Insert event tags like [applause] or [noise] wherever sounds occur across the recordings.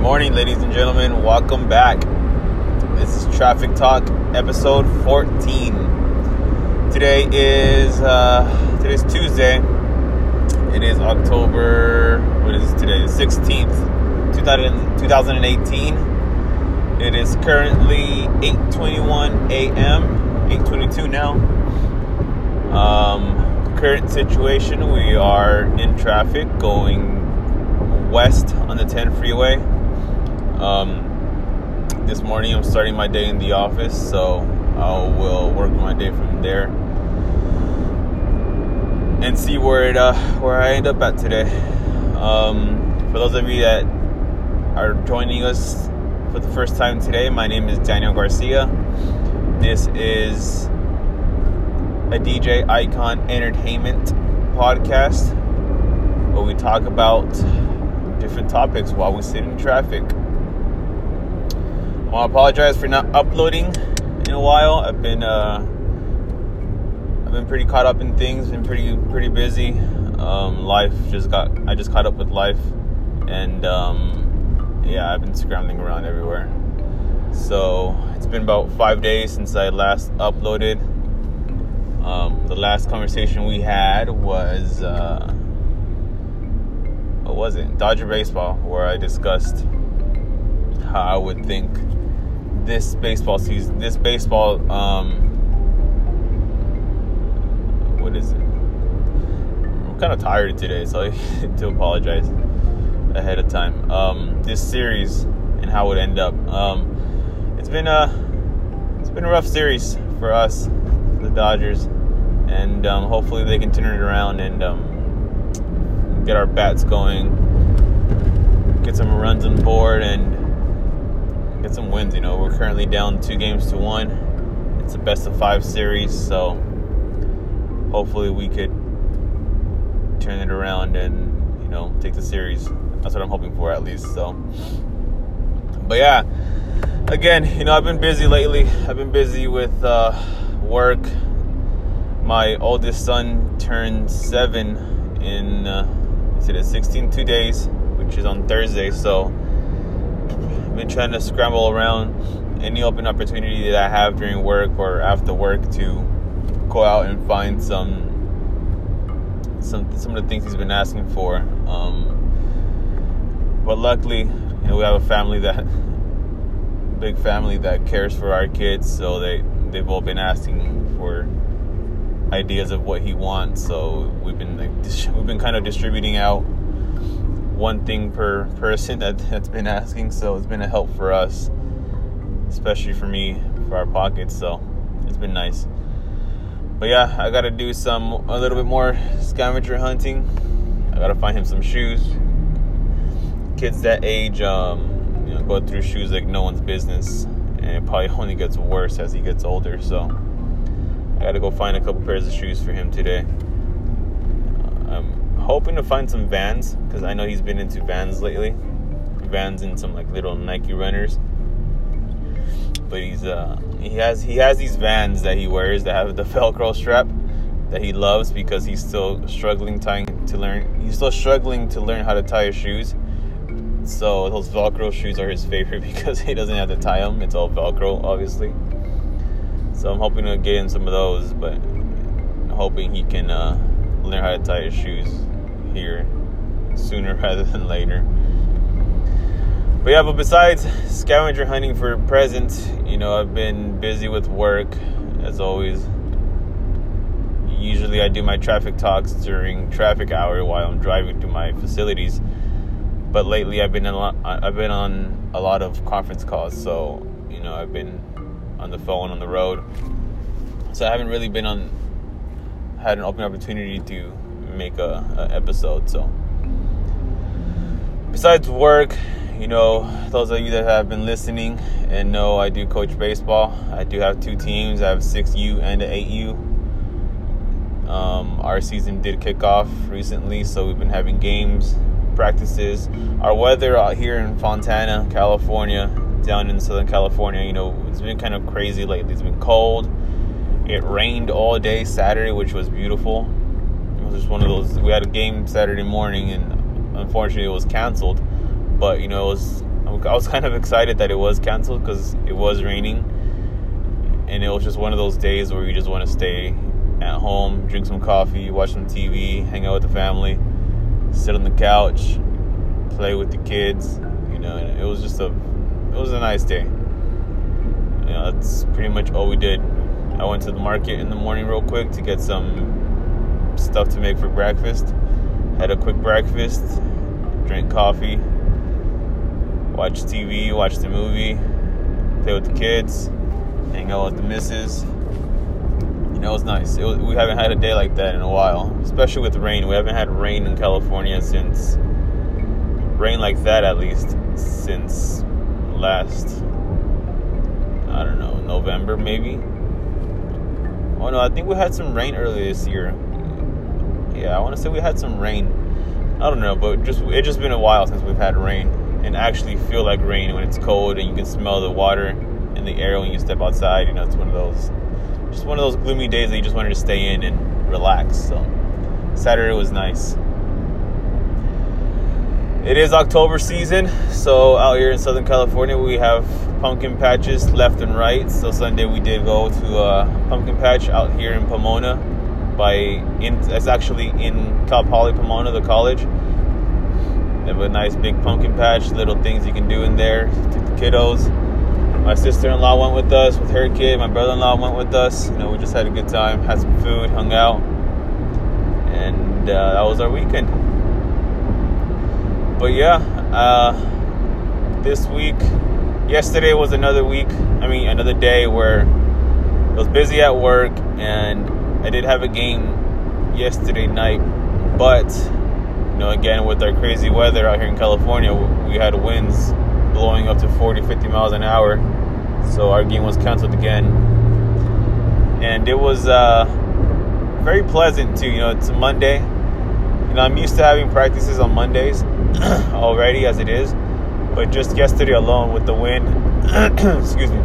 morning, ladies and gentlemen. Welcome back. This is Traffic Talk, episode 14. Today is uh, today's Tuesday. It is October. What is today? The 16th, 2000, 2018. It is currently 8:21 a.m. 8:22 now. Um, current situation: we are in traffic going west on the 10 freeway. Um, this morning I'm starting my day in the office, so I will work my day from there and see where it uh, where I end up at today. Um, for those of you that are joining us for the first time today, my name is Daniel Garcia. This is a DJ Icon Entertainment podcast where we talk about different topics while we sit in traffic. I apologize for not uploading in a while. I've been uh, I've been pretty caught up in things, been pretty pretty busy. Um, life just got I just caught up with life, and um, yeah, I've been scrambling around everywhere. So it's been about five days since I last uploaded. Um, the last conversation we had was. Uh, what was it? Dodger baseball, where I discussed how I would think this baseball season, this baseball, um, what is it? I'm kind of tired today, so [laughs] I do apologize ahead of time. Um, this series and how it end up. Um, it's been a, it's been a rough series for us, the Dodgers, and um, hopefully they can turn it around and. Um, get our bats going, get some runs on board, and get some wins. You know, we're currently down two games to one. It's a best of five series, so hopefully we could turn it around and you know take the series. That's what I'm hoping for, at least. So, but yeah, again, you know, I've been busy lately. I've been busy with uh, work. My oldest son turned seven in. Uh, is 16 two days, which is on Thursday. So been trying to scramble around any open opportunity that I have during work or after work to go out and find some some some of the things he's been asking for. Um, but luckily, you know, we have a family that big family that cares for our kids, so they they've all been asking for ideas of what he wants. So we've been like we've been kind of distributing out one thing per person that that's been asking. So it's been a help for us, especially for me for our pockets. So it's been nice. But yeah, I gotta do some a little bit more scavenger hunting. I gotta find him some shoes. Kids that age, um, you know, go through shoes like no one's business, and it probably [laughs] only gets worse as he gets older. So I gotta go find a couple pairs of shoes for him today. Hoping to find some Vans because I know he's been into Vans lately. Vans and some like little Nike runners. But he's uh he has he has these Vans that he wears that have the [laughs] Velcro strap that he loves because he's still struggling tying to learn. He's still struggling to learn how to tie his shoes. So those Velcro shoes are his [laughs] favorite because he doesn't have to tie them. It's all Velcro, obviously. So I'm hoping to get in some of those, but I'm hoping he can uh, learn how to tie his shoes here sooner [laughs] rather than later. But yeah, but besides scavenger hunting for presents, you know, I've been busy with work as always. Usually I do my traffic talks during traffic hour while I'm driving to my facilities. But lately I've been lot, I've been on a lot of conference calls, so you know, I've been on the phone on the road. So I haven't really been on had an open opportunity to make a, a episode. So besides work, you know, those of you that have been listening and know I do coach baseball. I do have two teams. I have 6U and an 8U. Um, our season did kick off recently, so we've been having games, practices. Our weather out here in Fontana, California, down in Southern California, you know, it's been kind of crazy lately. It's been cold. It rained all day Saturday, which was beautiful. It was just one of those. We had a game Saturday morning, and unfortunately, it was canceled. But you know, it was I was kind of excited that it was canceled because it was raining, and it was just one of those days where you just want to stay at home, drink some coffee, watch some TV, hang out with the family, sit on the couch, play with the kids. You know, it was just a it was a nice day. You know, that's pretty much all we did. I went to the market in the morning real quick to get some stuff to make for breakfast. Had a quick breakfast, drank coffee, watched TV, watched a movie, play with the kids, hang out with the missus. You know, it was nice. It was, we haven't had a day like that in a while, especially with rain. We haven't had rain in California since rain like that, at least since last I don't know November maybe. Oh no, I think we had some rain earlier this year. Yeah, I want to say we had some rain. I don't know, but just it's just been a while since we've had rain and actually feel like rain when it's cold and you can smell the water in the air when you step outside. You know, it's one of those just one of those gloomy days that you just wanted to stay in and relax. So Saturday was nice. It is October season, so out here in Southern California we have pumpkin patches left and right. So Sunday we did go to a pumpkin patch out here in Pomona. By in it's actually in Cal Poly Pomona, the college. They have a nice big pumpkin patch, little things you can do in there. Took the kiddos. My sister-in-law went with us with her kid. My brother-in-law went with us. You know, we just had a good time, had some food, hung out, and uh, that was our weekend. But yeah, uh, this week, yesterday was another week. I mean, another day where I was busy at work, and I did have a game yesterday night, but you know, again with our crazy weather out here in California, we had winds blowing up to 40, 50 miles an hour. So our game was canceled again. And it was uh, very pleasant too. You know, it's Monday. You know, I'm used to having practices on Mondays [clears throat] already as it is. But just yesterday alone with the wind, [clears throat] excuse me,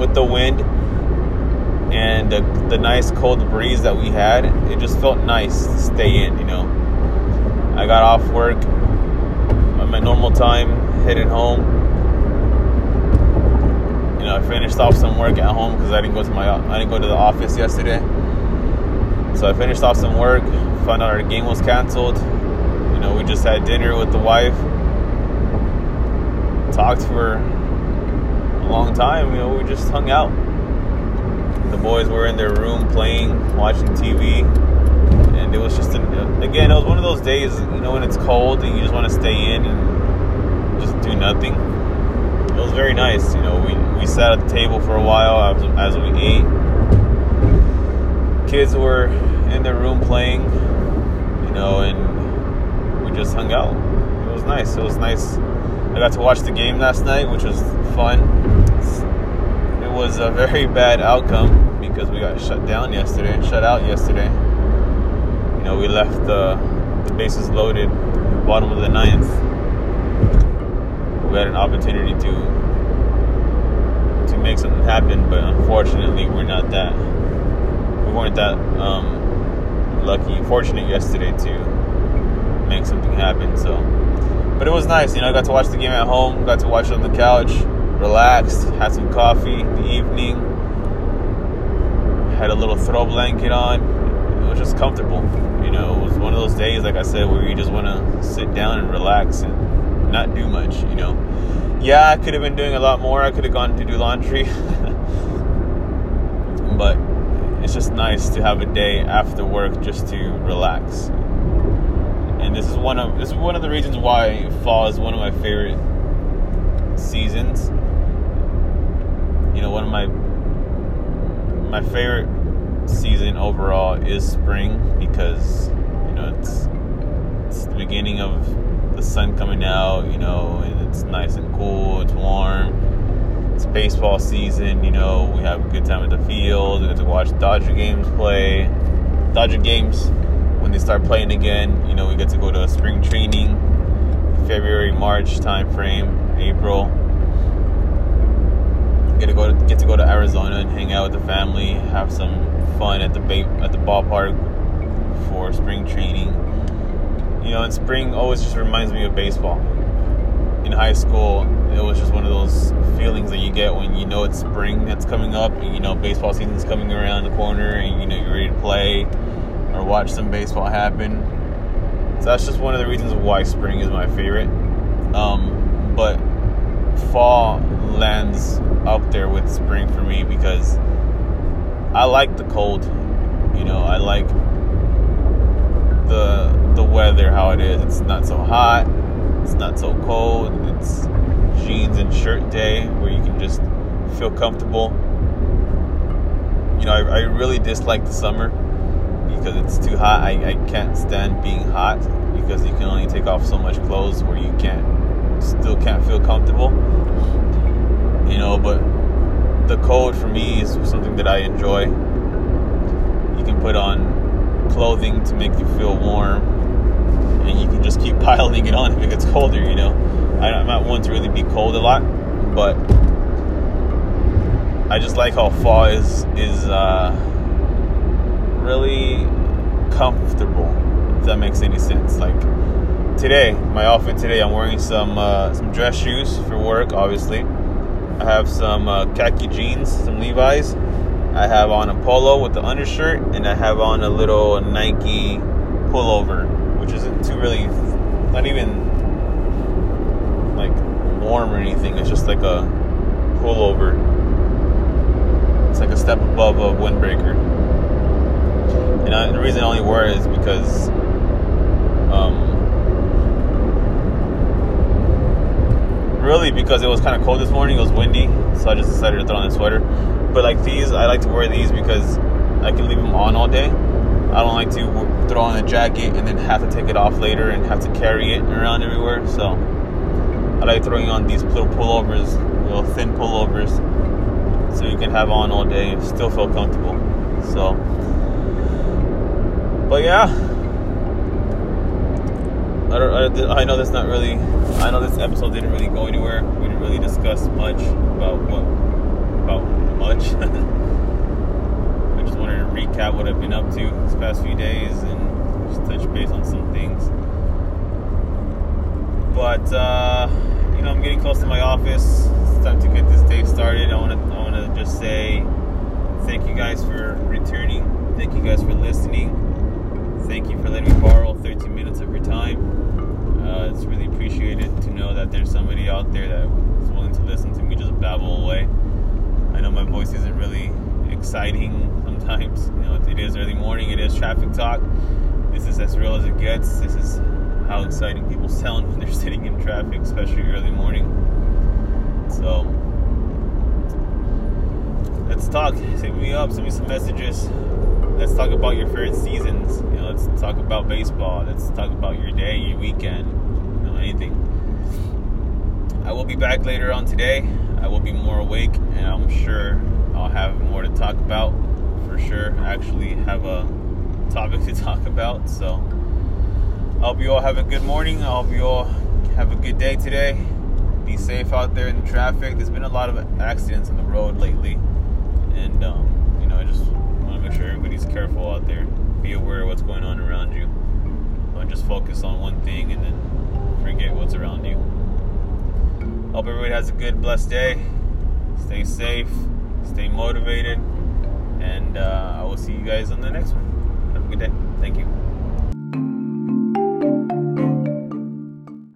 with the wind and the, the nice cold breeze that we had, it just felt nice to stay in, you know. I got off work at my normal time, headed home. You know, I finished off some work at home because I didn't go to my I didn't go to the office yesterday. So I finished off some work, found out our game was canceled. You know, we just had dinner with the wife, talked for a long time. You know, we just hung out. The boys were in their room playing, watching TV and it was just an, again it was one of those days you know when it's cold and you just want to stay in and just do nothing. It was very nice you know we, we sat at the table for a while as, as we ate. Kids were in their room playing you know and we just hung out. It was nice it was nice. I got to watch the game last night which was fun was a very bad outcome because we got shut down yesterday shut out yesterday you know, we left the, the bases loaded, bottom of the ninth. We had an opportunity to to make something happen, but unfortunately, we're not that. We weren't that um, lucky, fortunate yesterday to make something happen. So, but it was nice. You know, I got to watch the game at home. Got to watch it on the couch, relaxed, had some coffee in the evening. Had a little throw blanket on it was just comfortable. You know, it was one of those days, like I said, where you just want to sit down and relax and not do much. You know, yeah, I could have been doing a lot more. I could have gone to do laundry, [laughs] but it's just nice to have a day after work just to relax. And this is one of this is one of the reasons why fall is one of my favorite seasons. You know, one of my my favorite season overall is spring because you know it's it's the beginning of the sun coming out, you know, and it's nice and cool, it's warm. It's baseball season, you know, we have a good time at the field, we get to watch Dodger games play. Dodger games when they start playing again, you know, we get to go to a spring training, February, March time frame, April get to go to, get to go to Arizona and hang out with the family, have some fun at the ba- at the ballpark for spring training. You know, and spring always just reminds me of baseball. in high school, it was just one of those feelings that you get when you know it's spring that's coming up, and you know baseball season's coming around the corner, and you know you're ready to play or watch some baseball happen. So that's just one of the reasons why spring is my favorite. Um, but fall lands up there with spring for me because I like the cold. You know, I like the the weather how it is. It's not so hot. It's not so cold. It's jeans and shirt day where you can just feel comfortable. You know, I, I really dislike the summer because it's too hot. I, I can't stand being hot because you can only take off so much clothes where you can't still can't feel comfortable. You know, but the cold for me is something that I enjoy. You can put on clothing to make you feel warm, and you can just keep [laughs] piling it on if it gets colder. You know, I'm not one to really be cold a lot, but I just like how fall is is uh, really comfortable. If that makes any sense, like today, my outfit today, I'm wearing some uh, some dress shoes for work, obviously. I have some uh, khaki jeans, some Levi's. I have on a polo with the undershirt, and I have on a little Nike pullover, which isn't too really, not even like warm or anything. It's just like a pullover. It's like a step above a windbreaker. And I, the reason I only wear it is because um, really because it was kind of cold this morning. It was windy, so I just decided to throw on a sweater. But like these, I like to wear these because I can leave them on all day. I don't like to throw on a jacket and then have to take it off later and have to carry it around everywhere. So I like throwing on these little pullovers, little thin pullovers, so you can have on all day and still feel comfortable. So, but yeah, I, don't, I, I know that's not really. I know this episode didn't really go anywhere. We didn't really discuss much about what about much. [laughs] I just wanted to recap what I've been up to this past few days and just touch base on some things. But uh, you know, I'm getting close to my office. It's time to get this day started. I want to I want to just say thank you guys for returning. Thank you guys for listening. It's really appreciated to know that there's somebody out there that is willing to listen to me just babble away. I know my voice isn't really exciting sometimes. You know, it is early morning. It is traffic talk. This is as real as it gets. This is how exciting people sound when they're [laughs] sitting in traffic, especially early morning. So let's talk. Send me up. Send me some messages let's talk about your favorite seasons. You know, let's talk about baseball. Let's talk about your day, your weekend, anything. I will be back later on today. I will be more awake, and I'm sure I'll have more to talk about. For sure, I actually have a topic [laughs] to talk about. So, I hope you all have a good morning. I hope you all have a good day today. Be safe out there in the traffic. There's been a lot of accidents on the road lately, and um, you know, I just want to make sure everybody's careful out there. Be aware of what's going on around you. Don't just focus on one thing and then forget what's around you. Hope everybody has a good, blessed day. Stay safe, stay motivated, and uh, I will see you guys on the next one. Have a good day. Thank you.